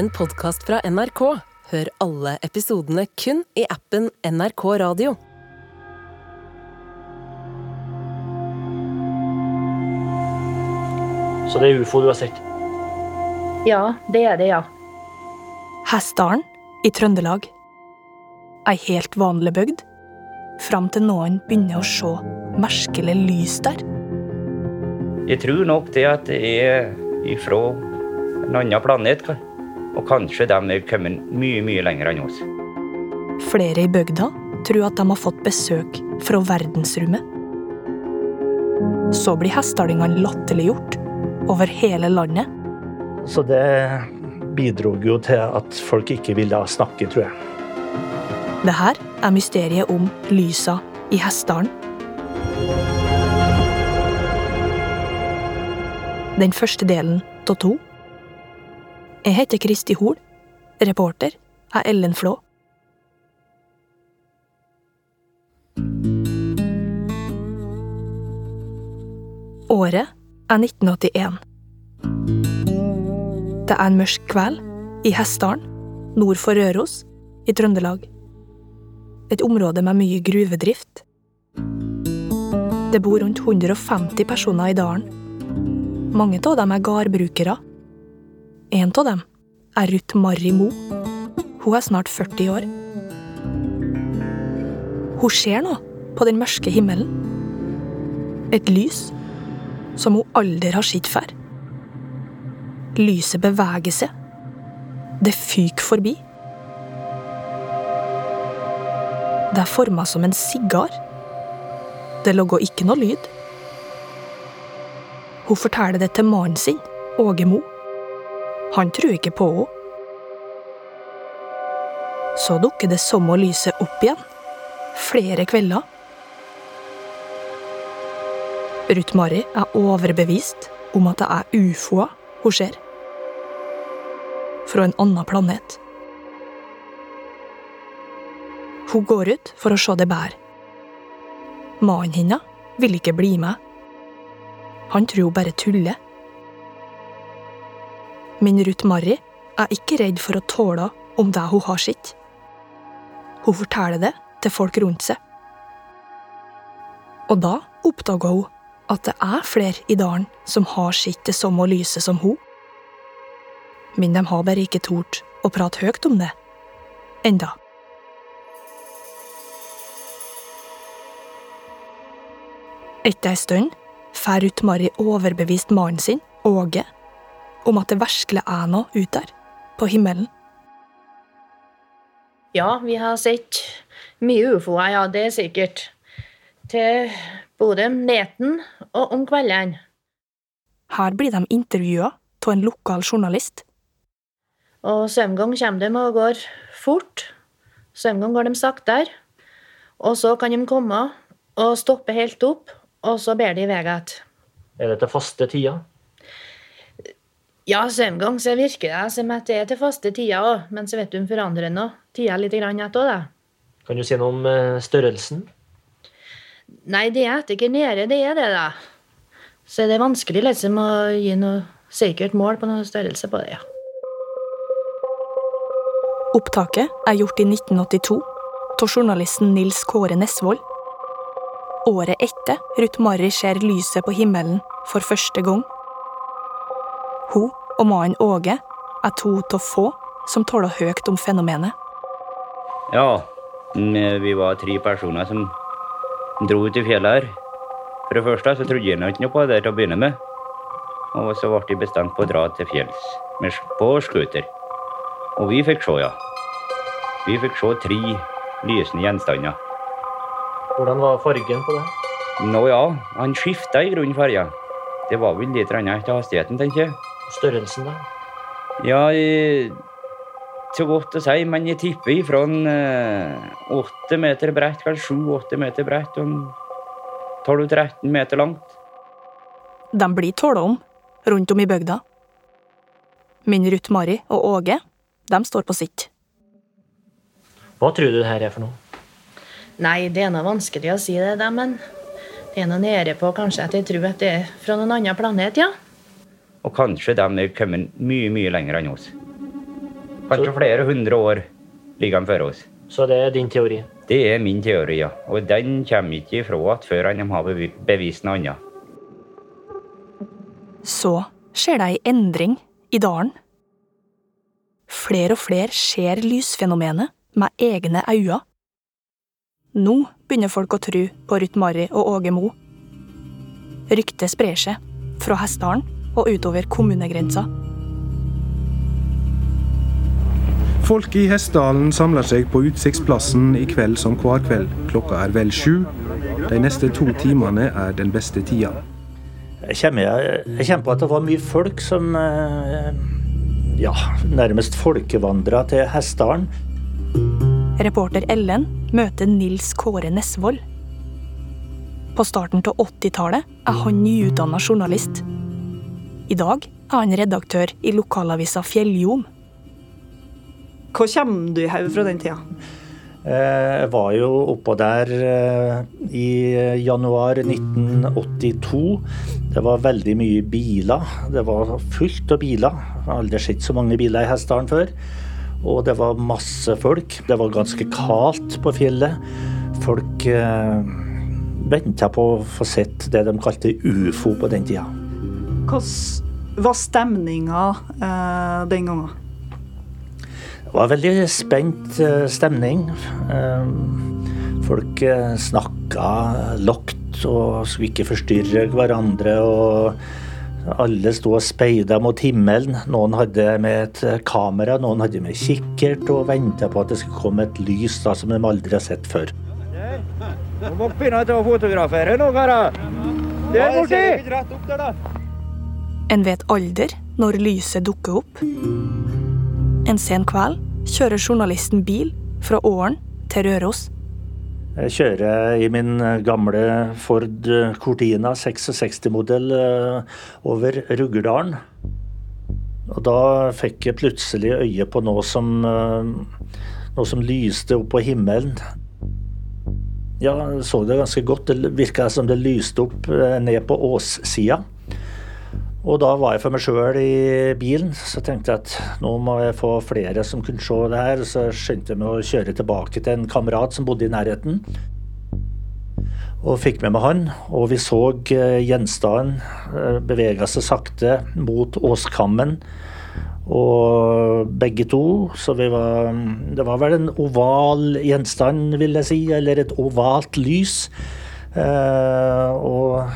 en podkast fra NRK. Hør alle episodene kun i appen NRK Radio. Så det er ufo du har sett? Ja, det er det, ja. Hessdalen i Trøndelag. Ei helt vanlig bygd. Fram til noen begynner å se merkelig lys der. Jeg tror nok det at det er ifra en annen planet. Og kanskje de er kommet mye, mye lenger enn oss. Flere i bygda tror at de har fått besøk fra verdensrommet. Så blir hessdalingene latterliggjort over hele landet. Så det bidro jo til at folk ikke ville snakke, tror jeg. Det her er mysteriet om lysa i Hessdalen. Den første delen av to. Jeg heter Kristi Hol. Reporter er Ellen Flå. Året er 1981. Det er en mørk kveld i Hessdalen, nord for Røros, i Trøndelag. Et område med mye gruvedrift. Det bor rundt 150 personer i dalen. Mange av dem er gardbrukere. En av dem er Ruth Marri Moe. Hun er snart 40 år. Hun ser noe på den mørke himmelen. Et lys som hun aldri har sett før. Lyset beveger seg. Det fyker forbi. Det er forma som en sigar. Det lå ikke noe lyd. Hun forteller det til mannen sin, Åge Mo. Han tror ikke på henne. Så dukker det samme lyset opp igjen. Flere kvelder. Ruth Mari er overbevist om at det er ufoer hun ser. Fra en annen planet. Hun går ut for å se det bedre. Mannen hennes vil ikke bli med. Han tror hun bare tuller. Men Ruth Marry er ikke redd for å tåle om det hun har sett. Hun forteller det til folk rundt seg. Og da oppdager hun at det er flere i dalen som har sett det samme lyset som hun. Men de har bare ikke tort å prate høyt om det. Enda. Etter ei stund får Ruth Mari overbevist mannen sin, Åge, om at det virkelig er noe ute der, på himmelen. Ja, vi har sett mye ufoer, ja, det er sikkert. Til både neten og om kveldene. Her blir de intervjua av en lokal journalist. Og sømgang kommer de og går fort. Sømgang går de saktere. Og så kan de komme og stoppe helt opp, og så ber de i vei igjen. Er det til faste tider? Ja, sømgang så virker det som at det er til faste tider òg, men så vet du, om forandrer nå tida litt grann etter òg, da. Kan du si noe om eh, størrelsen? Nei, det er ikke nede, det er det, da. Så det er vanskelig liksom å gi noe sikkert mål på noe størrelse på det, ja. Opptaket er gjort i 1982 av journalisten Nils Kåre Nesvold. Året etter Ruth Marry ser lyset på himmelen for første gang. Hun og mannen Åge er to av få som taler høyt om fenomenet. Ja, mm, vi var tre personer som dro ut i fjellet her. For det første så trodde jeg ikke noe på det til å begynne med. Og så ble jeg bestemt på å dra til fjells med, på scooter. Og vi fikk se, ja. Vi fikk se tre lysende gjenstander. Hvordan var fargen på det? Nå ja, han skifta i grunnen farge. Det var vel litt annet etter hastigheten, tenker jeg. Størrelsen, da? Ja, jeg, så godt å si, men jeg tipper ifra en eh, åtte meter bredt, kanskje sju-åtte meter bredt, og en 12-13 meter langt. De blir tåla om rundt om i bygda. Min Ruth Mari og Åge, de står på sitt. Hva tror du det her er for noe? Nei, det er noe vanskelig å si det, men det er noe nede på kanskje at jeg tror at det er fra noen annen planet, ja. Og kanskje de er kommet mye, mye lenger enn oss. Kanskje flere hundre år ligger de før oss. Så det er din teori? Det er min teori, ja. Og den kommer ikke ifra at før de har bevi- bevist noe annet. Så skjer det ei endring i dalen. Flere og flere ser lysfenomenet med egne øyne. Nå begynner folk å tro på Ruth Marry og Åge Mo. Ryktet sprer seg fra Hessdalen og utover kommunegrensa. Folk i Hessdalen samler seg på Utsiktsplassen i kveld som hver kveld. Klokka er vel sju. De neste to timene er den beste tida. Jeg kommer, jeg kommer på at det var mye folk som eh, ja, nærmest folkevandra til Hessdalen. Reporter Ellen møter Nils Kåre Nesvold. På starten av 80-tallet er han nyutdanna journalist. I dag er han redaktør i lokalavisa Fjelljom. Hva kommer du i hodet fra den tida? Eh, Jeg var jo oppå der eh, i januar 1982. Det var veldig mye biler. Det var fullt av biler. Jeg har aldri sett så mange biler i Hessdalen før. Og det var masse folk. Det var ganske kaldt på fjellet. Folk eh, venta på å få sett det de kalte ufo på den tida. Hvordan var stemninga eh, den gangen? Det var veldig spent eh, stemning. Eh, Folk eh, snakka lågt og skulle ikke forstyrre hverandre. og Alle sto og speida mot himmelen. Noen hadde med et kamera, noen hadde med kikkert og venta på at det skulle komme et lys da, som de aldri har sett før. Nå må dere begynne å fotografere nå, karer. Der borti! En vet alder når lyset dukker opp. En sen kveld kjører journalisten bil fra Åren til Røros. Jeg kjører i min gamle Ford Cortina 66-modell eh, over Ruggerdalen. Og da fikk jeg plutselig øye på noe som, eh, noe som lyste opp på himmelen. Ja, jeg så det ganske godt. Det virka som det lyste opp eh, ned på åssida. Og da var jeg for meg sjøl i bilen, så tenkte jeg at nå må jeg få flere som kunne se det her. Så skjønte jeg meg å kjøre tilbake til en kamerat som bodde i nærheten. Og fikk med meg han, og vi så eh, gjenstanden bevege seg sakte mot åskammen. Og begge to, så vi var Det var vel en oval gjenstand, vil jeg si, eller et ovalt lys. Eh, og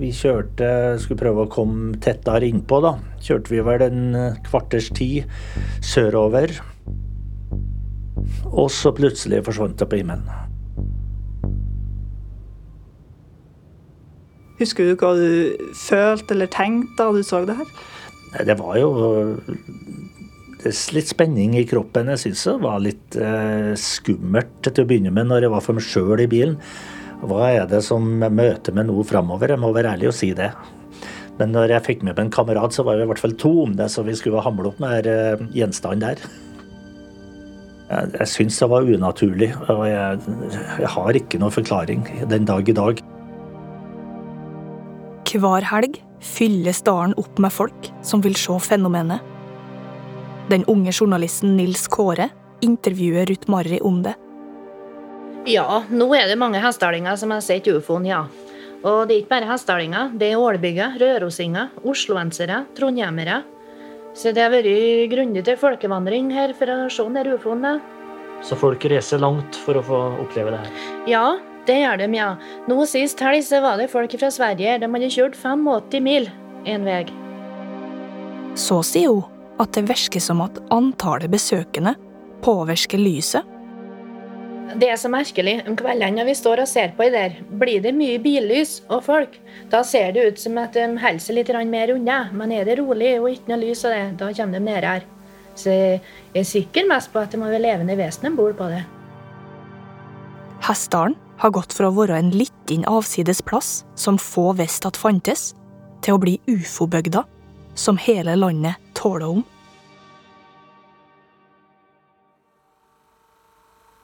vi kjørte Skulle prøve å komme tettere innpå, da. Kjørte vi vel en kvarters tid sørover. Og så plutselig forsvant det på himmelen. Husker du hva du følte eller tenkte da du så det her? Nei, Det var jo det er litt spenning i kroppen. Jeg syns det var litt eh, skummelt til å begynne med når jeg var for meg sjøl i bilen. Hva er det som møter meg nå framover? Jeg må være ærlig og si det. Men når jeg fikk med meg en kamerat, så var vi i hvert fall to om det, så vi skulle hamle opp med eh, gjenstanden der. Jeg, jeg syns det var unaturlig, og jeg, jeg har ikke noen forklaring den dag i dag. Hver helg fylles dalen opp med folk som vil se fenomenet. Den unge journalisten Nils Kåre intervjuer Ruth Marri om det. Ja, nå er det mange hestehalinger som har sett ufoen, ja. Og det er ikke bare hestehalinger. det er ålbygger, rørosinger, osloensere, trondhjemmere. Så det har vært grundig til folkevandring her for å se den ufoen. Så folk reiser langt for å få oppleve det her. Ja, det gjør de, ja. Nå sist helg så var det folk fra Sverige. De hadde kjørt 85 mil en vei. Så sier hun at det virker som at antallet besøkende påvirker lyset. Det er så merkelig. Om kveldene vi står og ser på i der, blir det mye billys og folk. Da ser det ut som at de holder seg litt mer unna. Men er det rolig og ikke noe lys det, da kommer de ned her. Så jeg er sikker mest på at det må være levende vesen om bord på det. Hessdalen har gått fra å være en liten avsides plass som få visste at fantes, til å bli ufo-bygda som hele landet tåler om.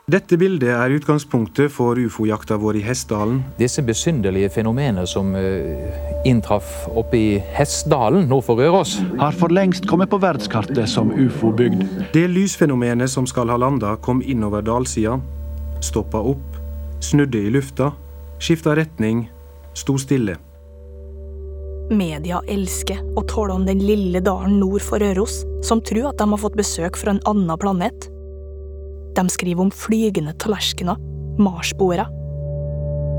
Dette bildet er utgangspunktet for ufo-jakta vår i Hessdalen. Disse besynderlige fenomenene som uh, inntraff oppe i Hessdalen nord for Røros, har for lengst kommet på verdenskartet som ufo-bygd. Det lysfenomenet som skal ha landa, kom innover dalsida, stoppa opp, snudde i lufta, skifta retning, sto stille. Media elsker å tåle om den lille dalen nord for Røros, som tror at de har fått besøk fra en annen planet. De skriver om flygende tallerkener, marsboere.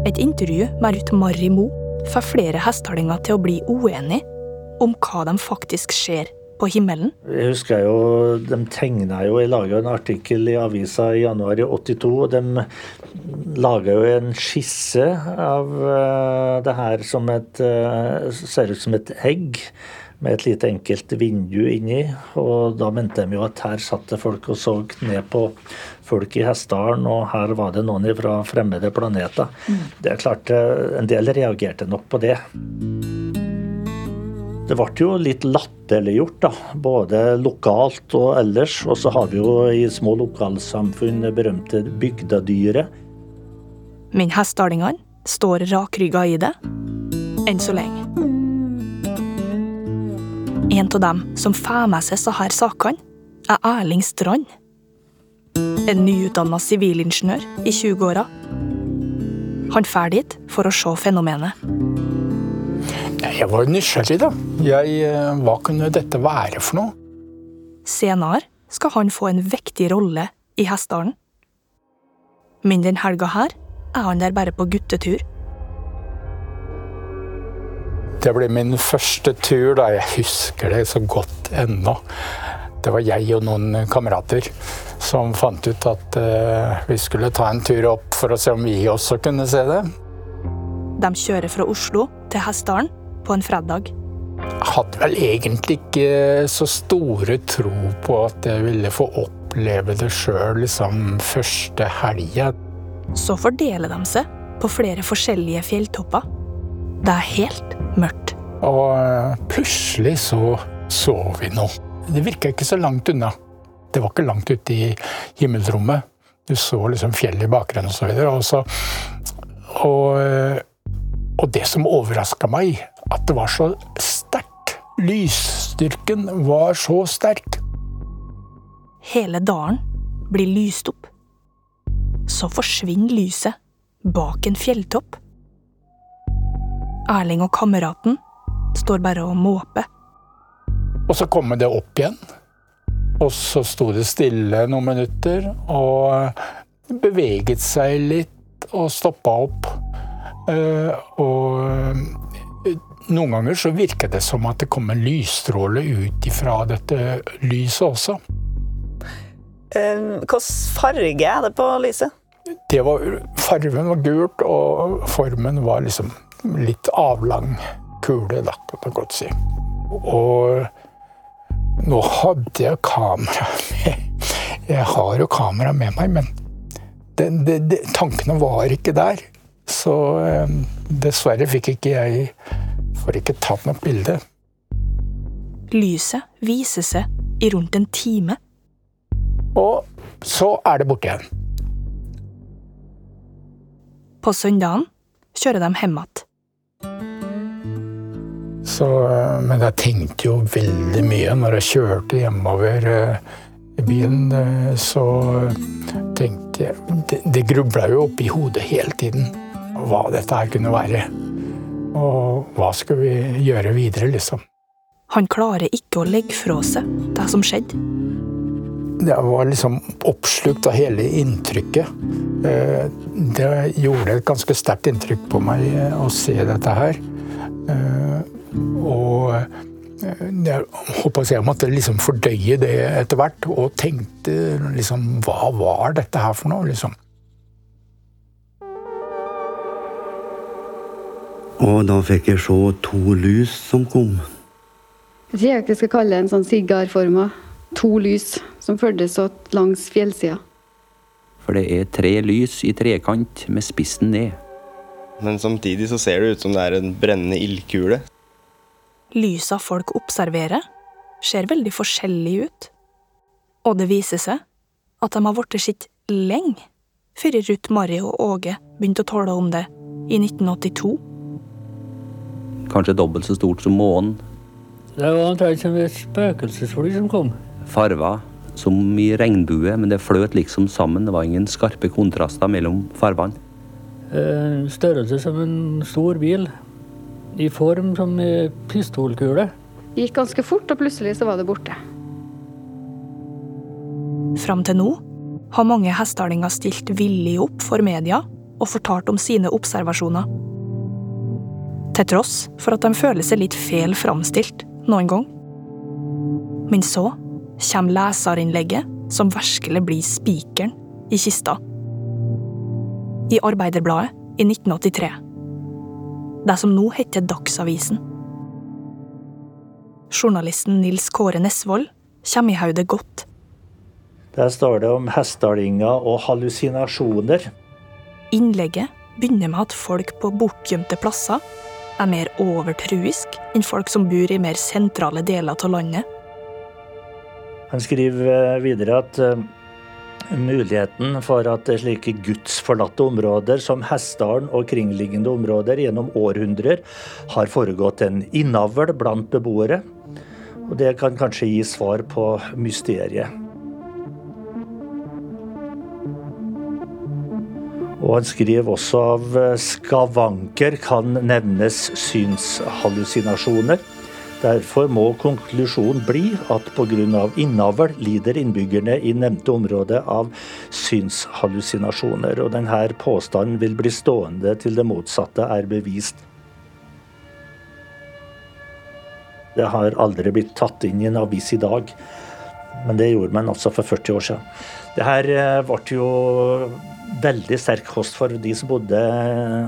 Et intervju med Ruth Marri Moe får flere hestalinger til å bli uenige om hva de faktisk ser på himmelen. Jeg husker jo, De tegna jo, jeg laga en artikkel i avisa i januar i 82. og De laga jo en skisse av uh, det her som et uh, Ser ut som et egg med et lite enkelt vindu inni. Og da mente de jo at her satt det folk og så ned på folk i Hessdalen, og her var det noen fra fremmede planeter. Det er klart, eh, en del reagerte nok på det. Det ble jo litt latterliggjort, da, både lokalt og ellers. Og så har vi jo i små lokalsamfunn det berømte bygdedyret. Men hessdalingene står rakrygga i det, enn så lenge. En av dem som får med seg disse sakene, er Erling Strand. En nyutdanna sivilingeniør i 20-åra. Han drar dit for å se fenomenet. Jeg var nysgjerrig, da. Jeg, eh, hva kunne dette være for noe? Senere skal han få en vektig rolle i Hessdalen. Men den helga her er han der bare på guttetur. Det ble min første tur, da. Jeg husker det så godt ennå. Det var jeg og noen kamerater som fant ut at uh, vi skulle ta en tur opp for å se om vi også kunne se det. De kjører fra Oslo til Hessdalen på en fredag. Jeg hadde vel egentlig ikke så store tro på at jeg ville få oppleve det sjøl liksom første helga. Så fordeler de seg på flere forskjellige fjelltopper. Det er helt mørkt. Og eh, plutselig så så vi noe. Det virka ikke så langt unna. Det var ikke langt ute i himmelrommet. Du så liksom fjellet i bakgrunnen og så videre. Og, så, og, eh, og det som overraska meg, at det var så sterkt. Lysstyrken var så sterk. Hele dalen blir lyst opp. Så forsvinner lyset bak en fjelltopp. Erling og kameraten står bare og måper. Og så kommer det opp igjen. Og så sto det stille noen minutter og beveget seg litt og stoppa opp. Eh, og noen ganger så virker det som at det kom en lysstråle ut ifra dette lyset også. Hvilken farge er det på lyset? Det var, fargen var gult, og formen var liksom litt avlang kule, da, kan man godt si. Og nå hadde jeg kamera med. Jeg har jo kamera med meg, men det, det, det, tankene var ikke der. Så eh, dessverre fikk ikke jeg får ikke tatt noe bilde. Lyset viser seg i rundt en time. Og så er det borte igjen. På søndagen kjører de hjem igjen. Så, eh, men jeg tenkte jo veldig mye når jeg kjørte hjemover eh, i bilen. Eh, så tenkte jeg Det, det grubla jo oppi hodet hele tiden hva dette her kunne være. Og hva skulle vi gjøre videre, liksom. Han klarer ikke å legge fra seg det som skjedde. Jeg var liksom oppslukt av hele inntrykket. Det gjorde et ganske sterkt inntrykk på meg å se dette her. Og jeg håper jeg måtte liksom fordøye det etter hvert, og tenkte liksom Hva var dette her for noe, liksom? Og da fikk jeg se to lys som kom. Jeg tror jeg skal kalle det en sånn sigarforma. To lys som følges åt langs fjellsida. For det er tre lys i trekant med spissen ned. Men samtidig så ser det ut som det er en brennende ildkule. Lysa folk observerer, ser veldig forskjellig ut. Og det viser seg at de har blitt sett lenge før Ruth, Mari og Åge begynte å tåle om det i 1982. Kanskje dobbelt så stort som månen. Det var omtrent som et spøkelsesfly som kom. Farva som i regnbue, men det fløt liksom sammen. Det var ingen skarpe kontraster mellom farvene. Eh, Størrelse som en stor bil. I form som en pistolkule. Det gikk ganske fort, og plutselig så var det borte. Fram til nå har mange hestehalinger stilt villig opp for media og fortalt om sine observasjoner. Til tross for at de føler seg litt feil framstilt noen gang. Men så kommer leserinnlegget som virkelig blir spikeren i kista. I Arbeiderbladet i 1983. Det som nå heter Dagsavisen. Journalisten Nils Kåre Nesvold kommer i hodet godt. Der står det om hestehalinger og hallusinasjoner. Innlegget begynner med at folk på bortgjemte plasser er mer overtruisk enn folk som bor i mer sentrale deler av landet. Han skriver videre at uh, muligheten for at slike gudsforlatte områder som Hessdalen og kringliggende områder gjennom århundrer har foregått en innavl blant beboere. Og det kan kanskje gi svar på mysteriet. Og han skriver også av skavanker kan nevnes synshallusinasjoner. Derfor må konklusjonen bli at pga. innavl lider innbyggerne i nevnte område av synshallusinasjoner. Og denne påstanden vil bli stående til det motsatte er bevist. Det har aldri blitt tatt inn i en avis i dag, men det gjorde man altså for 40 år siden. Det her ble jo veldig sterk kost for de som bodde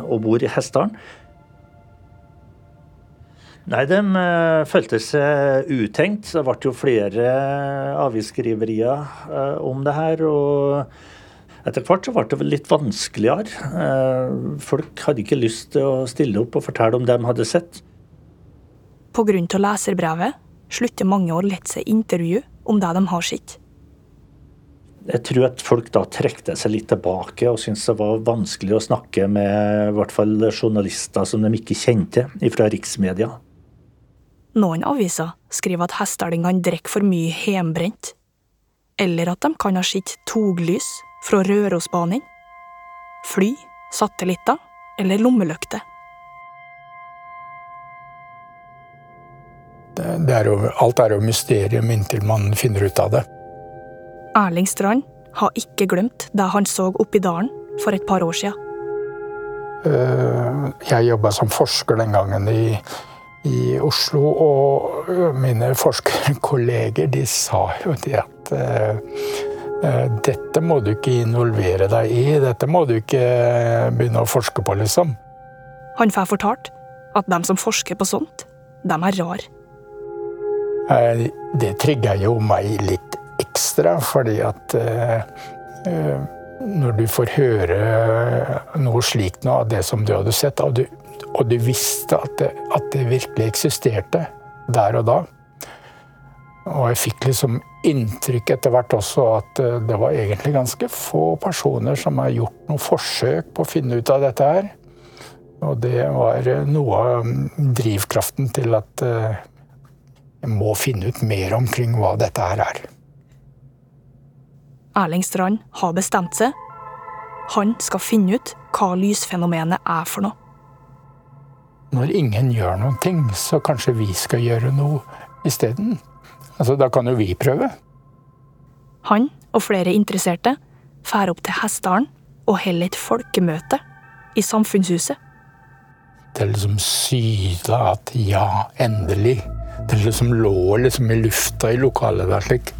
og bor i Hessdalen. Nei, de uh, følte seg utenkt. Det ble jo flere avisskriverier uh, om det her. Og etter hvert så ble det litt vanskeligere. Folk hadde ikke lyst til å stille opp og fortelle om det de hadde sett. Av leserbrevet slutter mange å lette seg intervju om det de har sett. Jeg tror at folk da trekte seg litt tilbake og syntes det var vanskelig å snakke med i hvert fall journalister som de ikke kjente fra riksmedia. Noen aviser skriver at hestehælingene drikker for mye hjemmebrent, eller at de kan ha sett toglys fra Rørosbanen, fly, satellitter eller lommelykter. Er alt er jo mysterium inntil man finner ut av det. Erling Strand har ikke glemt det han så oppi dalen for et par år siden. Eh, jeg jobba som forsker den gangen i, i Oslo, og mine forskerkolleger de sa jo det at uh, dette må du ikke involvere deg i, dette må du ikke begynne å forske på, liksom. Han får fortalt at de som forsker på sånt, de er rar. Uh, det trigga jo meg litt ekstra, fordi at når du får høre noe slikt nå av det som du hadde sett, og du, og du visste at det, at det, virkelig eksisterte der og da. Og jeg fikk liksom inntrykk etter hvert også at det var egentlig ganske få personer som har gjort noe forsøk på å finne ut av dette her. Og det var noe av drivkraften til at jeg må finne ut mer omkring hva dette her er. Erling Strand har bestemt seg. Han skal finne ut hva lysfenomenet er for noe. Når ingen gjør noen ting, så kanskje vi skal gjøre noe isteden. Altså, da kan jo vi prøve. Han og flere interesserte drar opp til Hessdalen og holder et folkemøte i Samfunnshuset. Det liksom syda at ja, endelig. Det liksom lå liksom i lufta i lokalet der slik.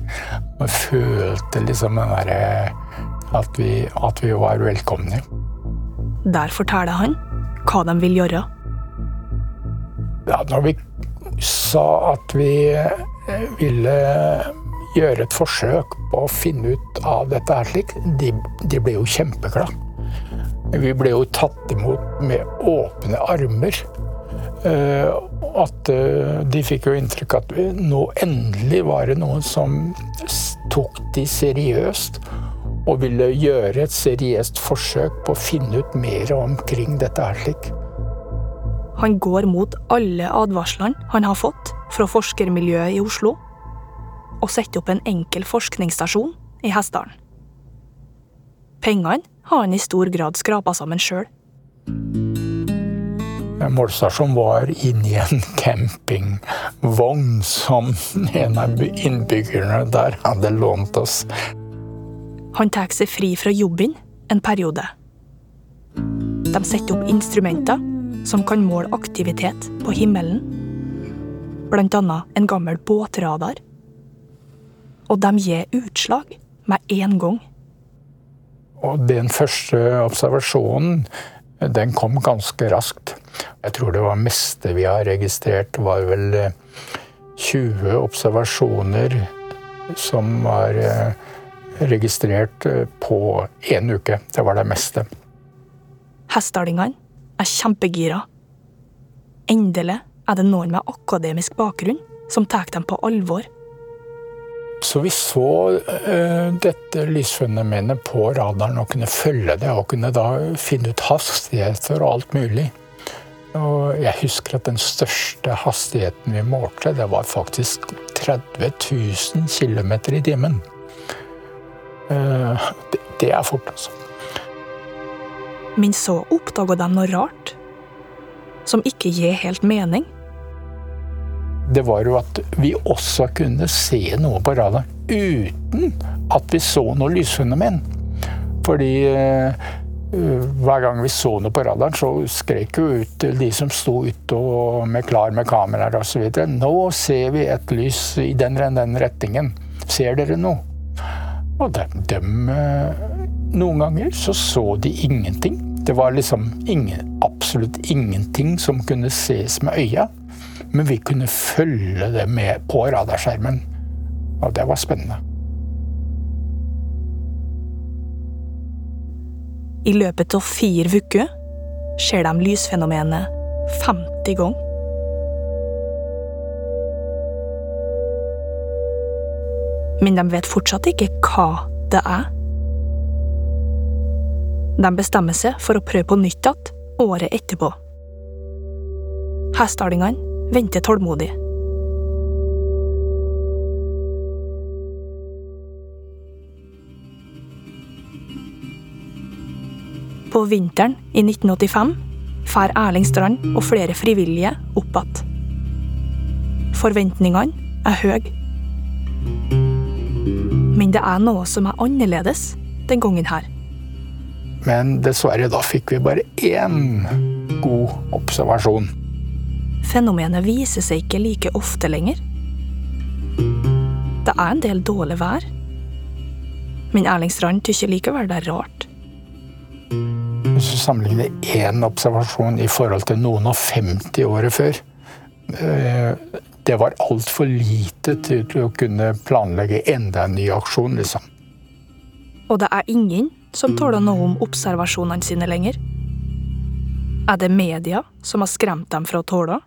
Man følte liksom den derre at, vi, at vi var velkomne. Der forteller han hva de vil gjøre. Ja, når vi sa at vi ville gjøre et forsøk på å finne ut av dette her slik, de, de ble jo kjempeglade. Vi ble jo tatt imot med åpne armer. At de fikk jo inntrykk at nå endelig var det noen som tok de seriøst og ville gjøre et seriøst forsøk på å finne ut mer omkring dette her slik. Han går mot alle advarslene han har fått fra forskermiljøet i Oslo, og setter opp en enkel forskningsstasjon i Hessdalen. Pengene har han i stor grad skrapa sammen sjøl. Målstasjonen var inni en campingvogn som en av innbyggerne der hadde lånt oss. Han tar seg fri fra jobben en periode. De setter opp instrumenter som kan måle aktivitet på himmelen. Blant annet en gammel båtradar. Og de gir utslag med en gang. Og den første observasjonen den kom ganske raskt. Jeg tror det var meste vi har registrert, var vel 20 observasjoner som var registrert på én uke. Det var det meste. Hessdalingene er kjempegira. Endelig er det noen med akademisk bakgrunn som tar dem på alvor. Så vi så uh, dette lysfenomenet på radaren og kunne følge det og kunne da finne ut hastigheter og alt mulig. Og jeg husker at den største hastigheten vi målte, det var faktisk 30 000 km i timen. Uh, det, det er fort, altså. Men så oppdaga de noe rart, som ikke gir helt mening. Det var jo at vi også kunne se noe på radaren uten at vi så noe lysfenomen. Fordi uh, hver gang vi så noe på radaren, så skrek jo ut de som sto ute med klar med kameraer osv. Nå ser vi et lys i den, den retningen. Ser dere noe? Og de, de, noen ganger så så de ingenting. Det var liksom ingen, absolutt ingenting som kunne ses med øya. Men vi kunne følge det med på radarskjermen. Og det var spennende. I løpet av fire uker ser de lysfenomenet 50 ganger. Men de vet fortsatt ikke hva det er. De bestemmer seg for å prøve på nytt igjen året etterpå. Hestehalingene venter tålmodig. På vinteren i 1985 drar Erling Strand og flere frivillige opp igjen. Forventningene er høye. Men det er noe som er annerledes den gangen her. Men dessverre, da fikk vi bare én god observasjon. Fenomenet viser seg ikke like ofte lenger. Det er en del dårlig vær. Men Erling Strand syns likevel det er rart. Hvis du sammenligner én observasjon i forhold til noen og 50 året før Det var altfor lite til å kunne planlegge enda en ny aksjon, liksom. Og det er ingen som tåler noe om observasjonene sine lenger. Er det media som har skremt dem fra tåle?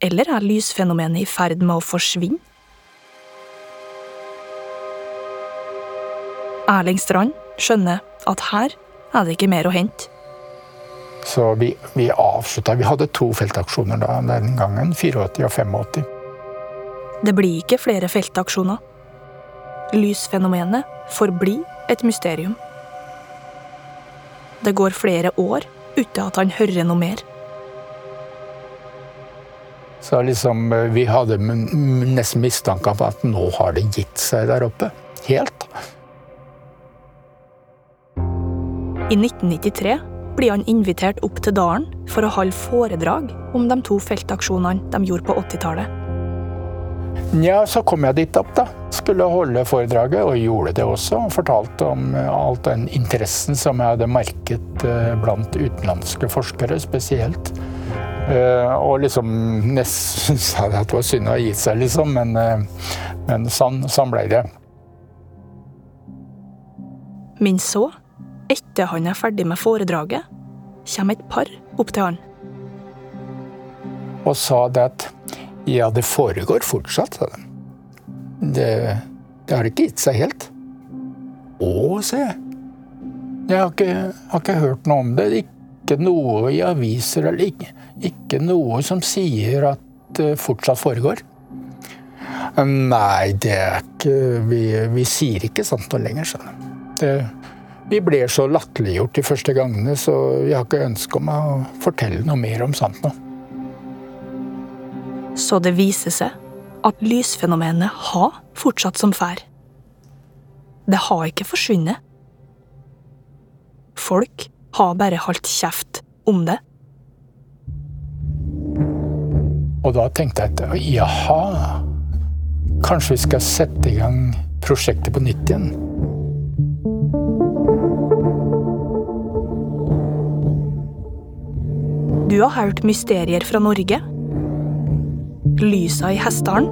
Eller er lysfenomenet i ferd med å forsvinne? Erling Strand skjønner at her er det ikke mer å hente. Så vi, vi avslutta Vi hadde to feltaksjoner da, den gangen. 84 og 85. Det blir ikke flere feltaksjoner. Lysfenomenet forblir et mysterium. Det går flere år uten at han hører noe mer. Så liksom, vi hadde nesten mistanke om at nå har det gitt seg der oppe. Helt. I 1993 blir han invitert opp til dalen for å holde foredrag om de to feltaksjonene de gjorde på 80-tallet. Nja, så kom jeg dit opp, da. Skulle holde foredraget, og gjorde det også. Og fortalte om alt den interessen som jeg hadde merket blant utenlandske forskere spesielt. Og liksom nesten sa jeg at det var synd å ha gitt seg, liksom. Men, men sånn, sånn ble det. Men så, etter han er ferdig med foredraget, kommer et par opp til han. Og sa det at ja, det foregår fortsatt, sa de. Det, det har ikke gitt seg helt. Å, se. Jeg har ikke, har ikke hørt noe om det. Ikke noe i aviser eller ikke, ikke noe som sier at det fortsatt foregår. Nei, det er ikke Vi, vi sier ikke sånt noe lenger, skjønner du. Vi ble så latterliggjort de første gangene, så jeg har ikke ønske om å fortelle noe mer om sånt nå. Så det viser seg at lysfenomenet har fortsatt som før. Det har ikke forsvunnet. Folk har bare holdt kjeft om det. Og da tenkte jeg at jaha, kanskje vi skal sette i gang prosjektet på nytt igjen. Du har hørt Mysterier fra Norge. Lysa i Hessdalen,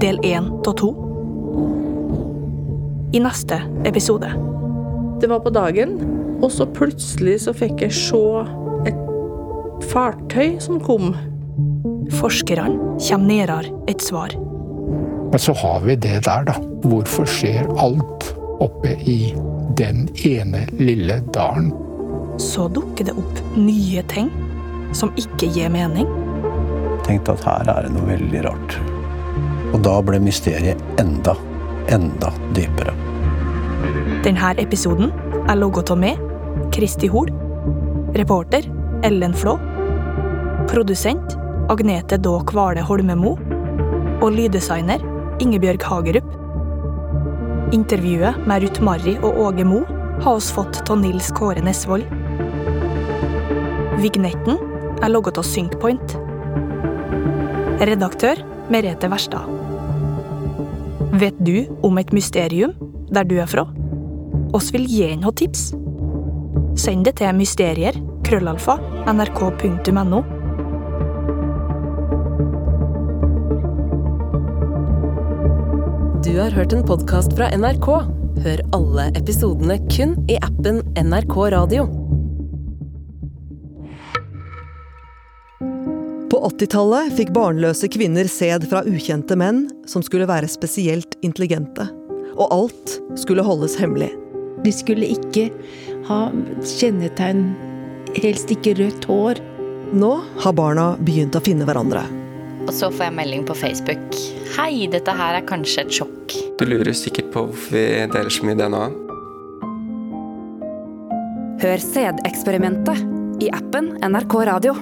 del én av to. I neste episode. Det var på dagen, og så plutselig så fikk jeg se et fartøy som kom. Forskerne kommer nærmere et svar. Men så har vi det der, da. Hvorfor skjer alt oppe i den ene lille dalen? Så dukker det opp nye ting som ikke gir mening. Tenkte at her er det noe veldig rart. Og da ble mysteriet enda, enda dypere. Denne episoden er logget av meg, Kristi Hol. Reporter Ellen Flå. Produsent Agnete Daa Kvale Holmemo. Og lyddesigner Ingebjørg Hagerup. Intervjuet med Ruth Marry og Åge Mo har oss fått av Nils Kåre Nesvold. Vignetten er logget av Synkpoint. Redaktør Merete Verstad. Vet du om et mysterium der du er fra? Oss vil gi noen tips. Send det til mysterier krøllalfa nrk.no. Du har hørt en podkast fra NRK. Hør alle episodene kun i appen NRK Radio. 80-tallet fikk barnløse kvinner sæd fra ukjente menn som skulle være spesielt intelligente. Og alt skulle holdes hemmelig. De skulle ikke ha kjennetegn, helst ikke rødt hår. Nå har barna begynt å finne hverandre. Og så får jeg melding på Facebook. Hei, dette her er kanskje et sjokk. Du lurer sikkert på hvorfor vi deler så mye DNA. Hør sædeksperimentet i appen NRK Radio.